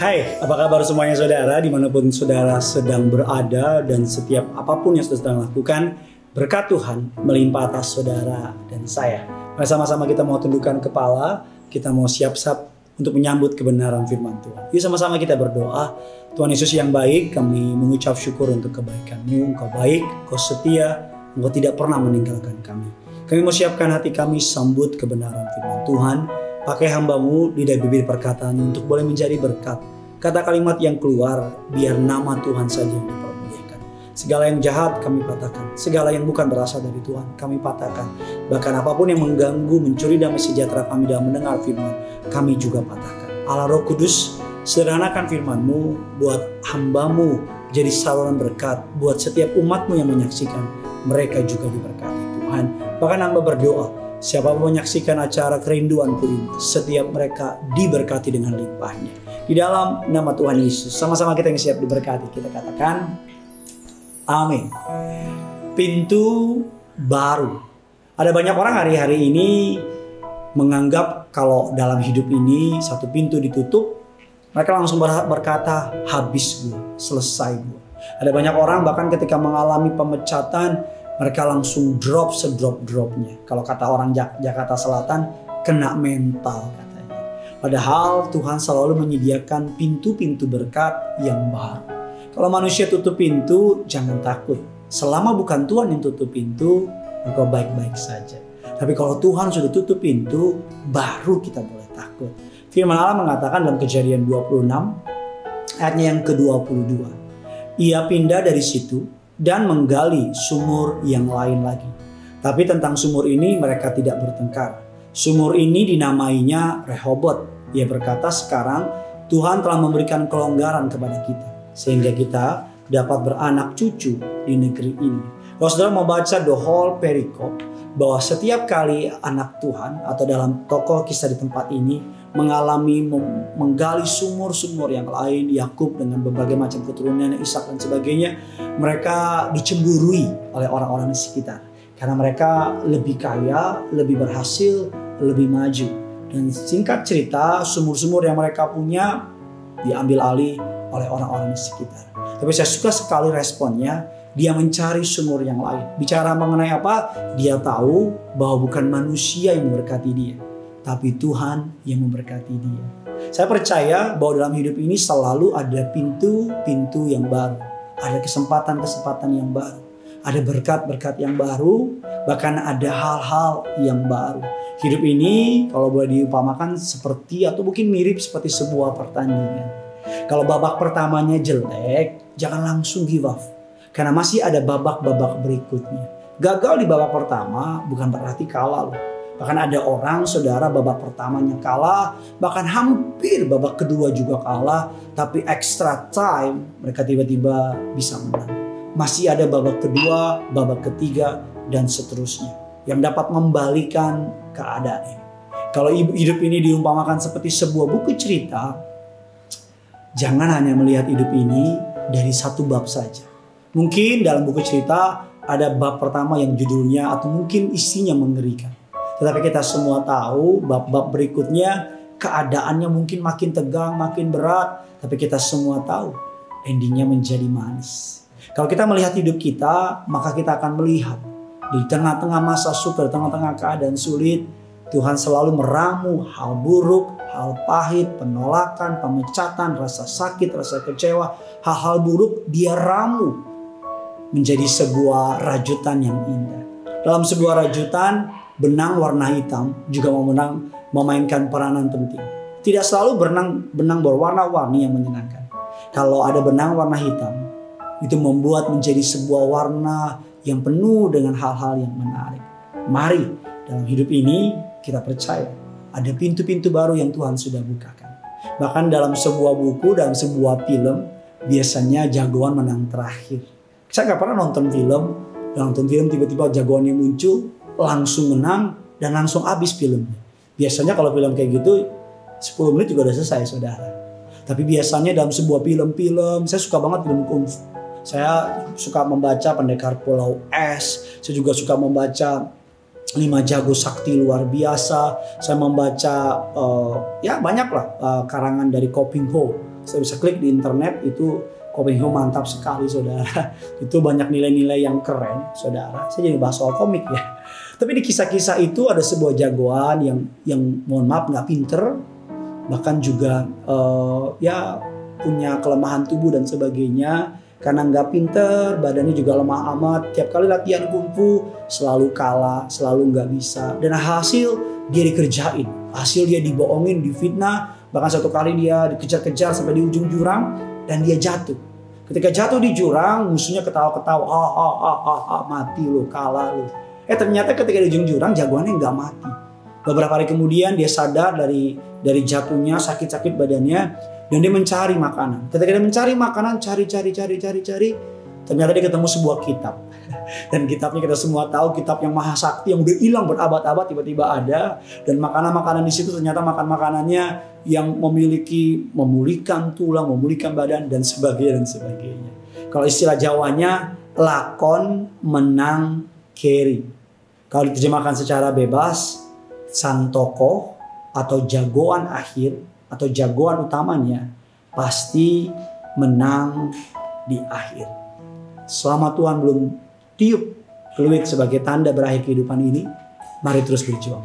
Hai, apa kabar semuanya saudara di mana pun saudara sedang berada dan setiap apa pun yang sedang lakukan berkat Tuhan melimpah atas saudara dan saya. Mari sama-sama kita mau tundukkan kepala, kita mau siap-siap untuk menyambut kebenaran firman Tuhan. Yuk sama-sama kita berdoa. Tuhan Yesus yang baik, kami mengucap syukur untuk kebaikan-Mu. Engkau baik, Engkau setia, Engkau tidak pernah meninggalkan kami. Kami mau siapkan hati kami sambut kebenaran firman Tuhan. Pakai hambamu lidah bibir perkataan untuk boleh menjadi berkat. Kata kalimat yang keluar, biar nama Tuhan saja yang dipermuliakan. Segala yang jahat kami patahkan. Segala yang bukan berasal dari Tuhan kami patahkan. Bahkan apa pun yang mengganggu, mencuri damai sejahtera kami dalam mendengar firman, kami juga patahkan. Allah Roh Kudus, sederhanakan firman-Mu buat hambamu jadi saluran berkat buat setiap umatmu yang menyaksikan. Mereka juga diberkati Tuhan. Bahkan hamba berdoa, siapa menyaksikan acara kerinduanku ini, setiap mereka diberkati dengan limpahnya. Di dalam nama Tuhan Yesus, sama-sama kita yang siap diberkati, kita katakan, Amin. Pintu baru. Ada banyak orang hari-hari ini menganggap kalau dalam hidup ini satu pintu ditutup, mereka langsung berkata, habis gue, selesai gue. Ada banyak orang bahkan ketika mengalami pemecatan, mereka langsung drop sedrop-dropnya. Kalau kata orang Jak Jakarta Selatan, kena mental katanya. Padahal Tuhan selalu menyediakan pintu-pintu berkat yang baru. Kalau manusia tutup pintu, jangan takut. Selama bukan Tuhan yang tutup pintu, engkau baik-baik saja. Tapi kalau Tuhan sudah tutup pintu, baru kita boleh takut. Firman Allah mengatakan dalam kejadian 26, ayatnya yang ke-22. Ia pindah dari situ dan menggali sumur yang lain lagi. Tapi tentang sumur ini mereka tidak bertengkar. Sumur ini dinamainya Rehobot. Ia berkata sekarang Tuhan telah memberikan kelonggaran kepada kita. Sehingga kita dapat beranak cucu di negeri ini. Kalau saudara membaca the whole perikop, bahwa setiap kali anak Tuhan atau dalam tokoh kisah di tempat ini mengalami menggali sumur-sumur yang lain, Yakub dengan berbagai macam keturunan Ishak dan sebagainya, mereka dicemburui oleh orang-orang di sekitar karena mereka lebih kaya, lebih berhasil, lebih maju. Dan singkat cerita, sumur-sumur yang mereka punya diambil alih oleh orang-orang di sekitar. Tapi saya suka sekali responnya, dia mencari sumur yang lain. Bicara mengenai apa? Dia tahu bahwa bukan manusia yang memberkati dia, tapi Tuhan yang memberkati dia. Saya percaya bahwa dalam hidup ini selalu ada pintu-pintu yang baru, ada kesempatan-kesempatan yang baru, ada berkat-berkat yang baru, bahkan ada hal-hal yang baru. Hidup ini kalau boleh diupamakan seperti atau mungkin mirip seperti sebuah pertandingan. Kalau babak pertamanya jelek, jangan langsung give up karena masih ada babak-babak berikutnya. Gagal di babak pertama bukan berarti kalah loh. Bahkan ada orang saudara babak pertamanya kalah, bahkan hampir babak kedua juga kalah, tapi extra time mereka tiba-tiba bisa menang. Masih ada babak kedua, babak ketiga, dan seterusnya yang dapat membalikan keadaan ini. Kalau hidup ini diumpamakan seperti sebuah buku cerita, jangan hanya melihat hidup ini dari satu bab saja. Mungkin dalam buku cerita ada bab pertama yang judulnya atau mungkin isinya mengerikan. Tetapi kita semua tahu bab-bab berikutnya keadaannya mungkin makin tegang, makin berat. Tapi kita semua tahu endingnya menjadi manis. Kalau kita melihat hidup kita, maka kita akan melihat di tengah-tengah masa suka, di tengah-tengah keadaan sulit, Tuhan selalu meramu hal buruk, hal pahit, penolakan, pemecatan, rasa sakit, rasa kecewa, hal-hal buruk dia ramu menjadi sebuah rajutan yang indah. Dalam sebuah rajutan, benang warna hitam juga memenang, memainkan peranan penting. Tidak selalu benang benang berwarna-warni yang menyenangkan. Kalau ada benang warna hitam, itu membuat menjadi sebuah warna yang penuh dengan hal-hal yang menarik. Mari dalam hidup ini kita percaya ada pintu-pintu baru yang Tuhan sudah bukakan. Bahkan dalam sebuah buku, dalam sebuah film, biasanya jagoan menang terakhir saya nggak pernah nonton film, nonton film tiba-tiba jagoannya muncul, langsung menang dan langsung habis filmnya. Biasanya kalau film kayak gitu 10 menit juga udah selesai saudara. Tapi biasanya dalam sebuah film-film, saya suka banget film kungfu. Saya suka membaca Pendekar Pulau S, saya juga suka membaca lima jago sakti luar biasa. Saya membaca uh, ya banyak lah uh, karangan dari Koping Ho. Saya bisa klik di internet itu Koping Ho mantap sekali saudara. itu banyak nilai-nilai yang keren saudara. Saya jadi bahas soal komik ya. Tapi di kisah-kisah itu ada sebuah jagoan yang yang mohon maaf nggak pinter, bahkan juga uh, ya punya kelemahan tubuh dan sebagainya karena nggak pinter, badannya juga lemah amat. Tiap kali latihan kungfu selalu kalah, selalu nggak bisa. Dan hasil dia dikerjain, hasil dia dibohongin, difitnah. Bahkan satu kali dia dikejar-kejar sampai di ujung jurang dan dia jatuh. Ketika jatuh di jurang, musuhnya ketawa-ketawa, ah, ah, ah, ah, ah, mati lo, kalah lo. Eh ternyata ketika di ujung jurang jagoannya nggak mati. Beberapa hari kemudian dia sadar dari dari jatuhnya sakit-sakit badannya dan dia mencari makanan. Ketika dia mencari makanan, cari, cari, cari, cari, cari, ternyata dia ketemu sebuah kitab. Dan kitabnya kita semua tahu kitab yang maha sakti yang udah hilang berabad-abad tiba-tiba ada dan makanan-makanan di situ ternyata makan makanannya yang memiliki memulihkan tulang, memulihkan badan dan sebagainya dan sebagainya. Kalau istilah Jawanya lakon menang keri. Kalau diterjemahkan secara bebas, sang tokoh atau jagoan akhir atau jagoan utamanya pasti menang di akhir. Selama Tuhan belum tiup peluit sebagai tanda berakhir kehidupan ini, mari terus berjuang.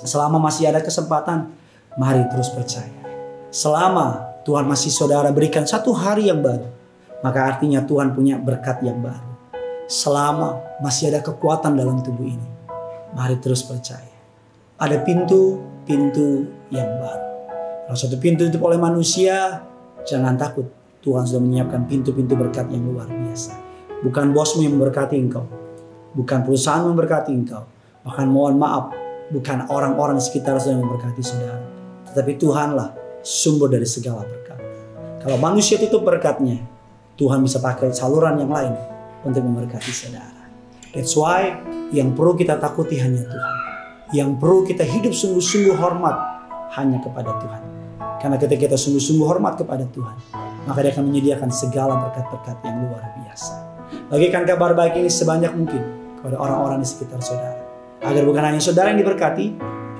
Selama masih ada kesempatan, mari terus percaya. Selama Tuhan masih saudara berikan satu hari yang baru, maka artinya Tuhan punya berkat yang baru. Selama masih ada kekuatan dalam tubuh ini, mari terus percaya. Ada pintu-pintu yang baru. Kalau satu pintu ditutup oleh manusia, jangan takut. Tuhan sudah menyiapkan pintu-pintu berkat yang luar biasa. Bukan bosmu yang memberkati engkau. Bukan perusahaan memberkati engkau. Bahkan mohon maaf, bukan orang-orang sekitar yang memberkati saudara. Tetapi Tuhanlah sumber dari segala berkat. Kalau manusia tutup berkatnya, Tuhan bisa pakai saluran yang lain untuk memberkati saudara. That's why yang perlu kita takuti hanya Tuhan. Yang perlu kita hidup sungguh-sungguh hormat hanya kepada Tuhan. Karena ketika kita sungguh-sungguh hormat kepada Tuhan, maka dia akan menyediakan segala berkat-berkat yang luar biasa. Bagikan kabar baik ini sebanyak mungkin kepada orang-orang di sekitar saudara. Agar bukan hanya saudara yang diberkati,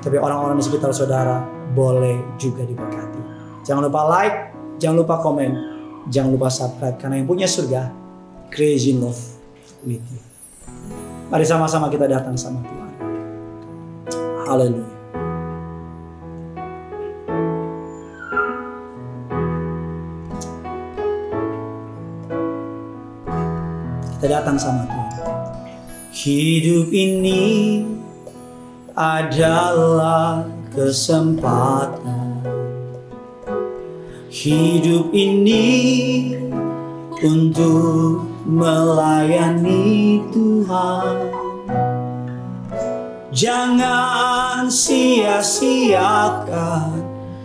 tapi orang-orang di sekitar saudara boleh juga diberkati. Jangan lupa like, jangan lupa komen, jangan lupa subscribe. Karena yang punya surga, crazy love with you. Mari sama-sama kita datang sama Tuhan. Haleluya. kita datang sama Tuhan. Hidup ini adalah kesempatan. Hidup ini untuk melayani Tuhan. Jangan sia-siakan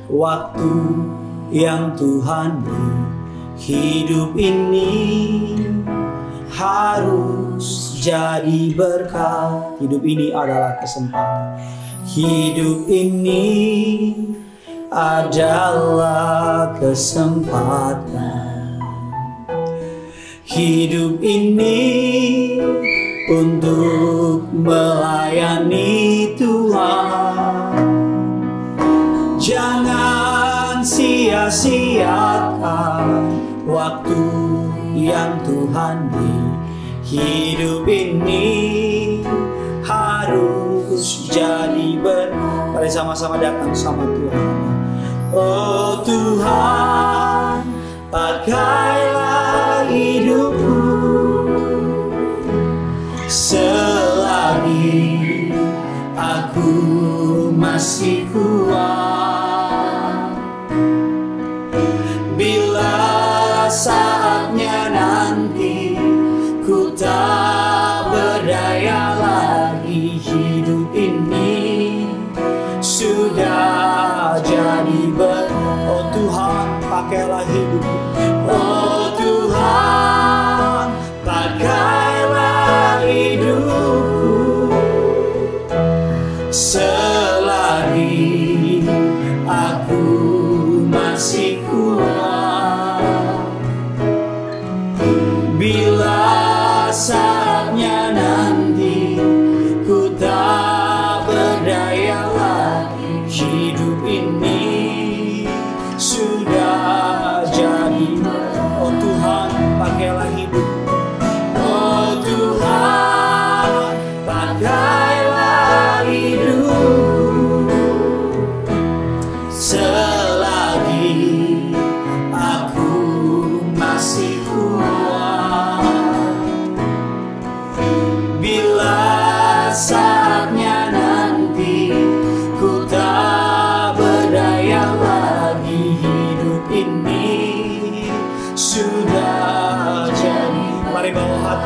waktu yang Tuhan beri. Hidup ini harus jadi berkat. Hidup ini adalah kesempatan. Hidup ini adalah kesempatan. Hidup ini untuk melayani Tuhan. Jangan sia-siakan waktu yang Tuhan beri. Hidup ini harus jadi ber Mari sama-sama datang sama Tuhan. Oh Tuhan pakailah masih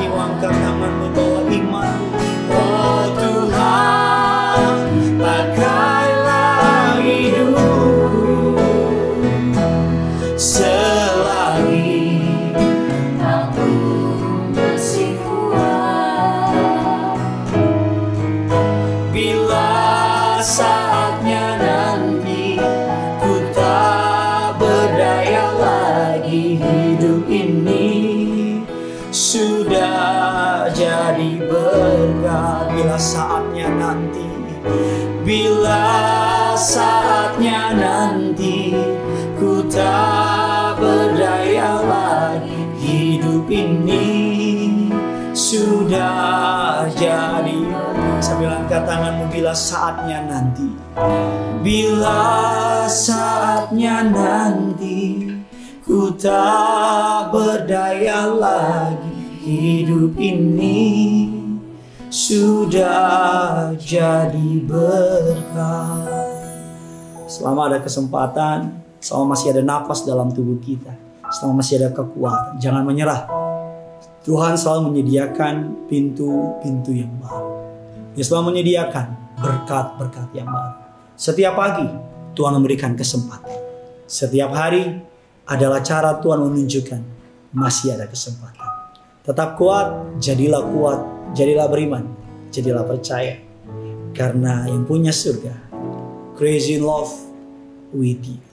Wonka sudah jadi. Sambil angkat tanganmu bila saatnya nanti. Bila saatnya nanti ku tak berdaya lagi hidup ini. Sudah jadi berkat selama ada kesempatan selama masih ada nafas dalam tubuh kita selama masih ada kekuatan jangan menyerah Tuhan selalu menyediakan pintu-pintu yang baru. Dia selalu menyediakan berkat-berkat yang baru. Setiap pagi Tuhan memberikan kesempatan. Setiap hari adalah cara Tuhan menunjukkan masih ada kesempatan. Tetap kuat, jadilah kuat, jadilah beriman, jadilah percaya. Karena yang punya surga, crazy in love with you.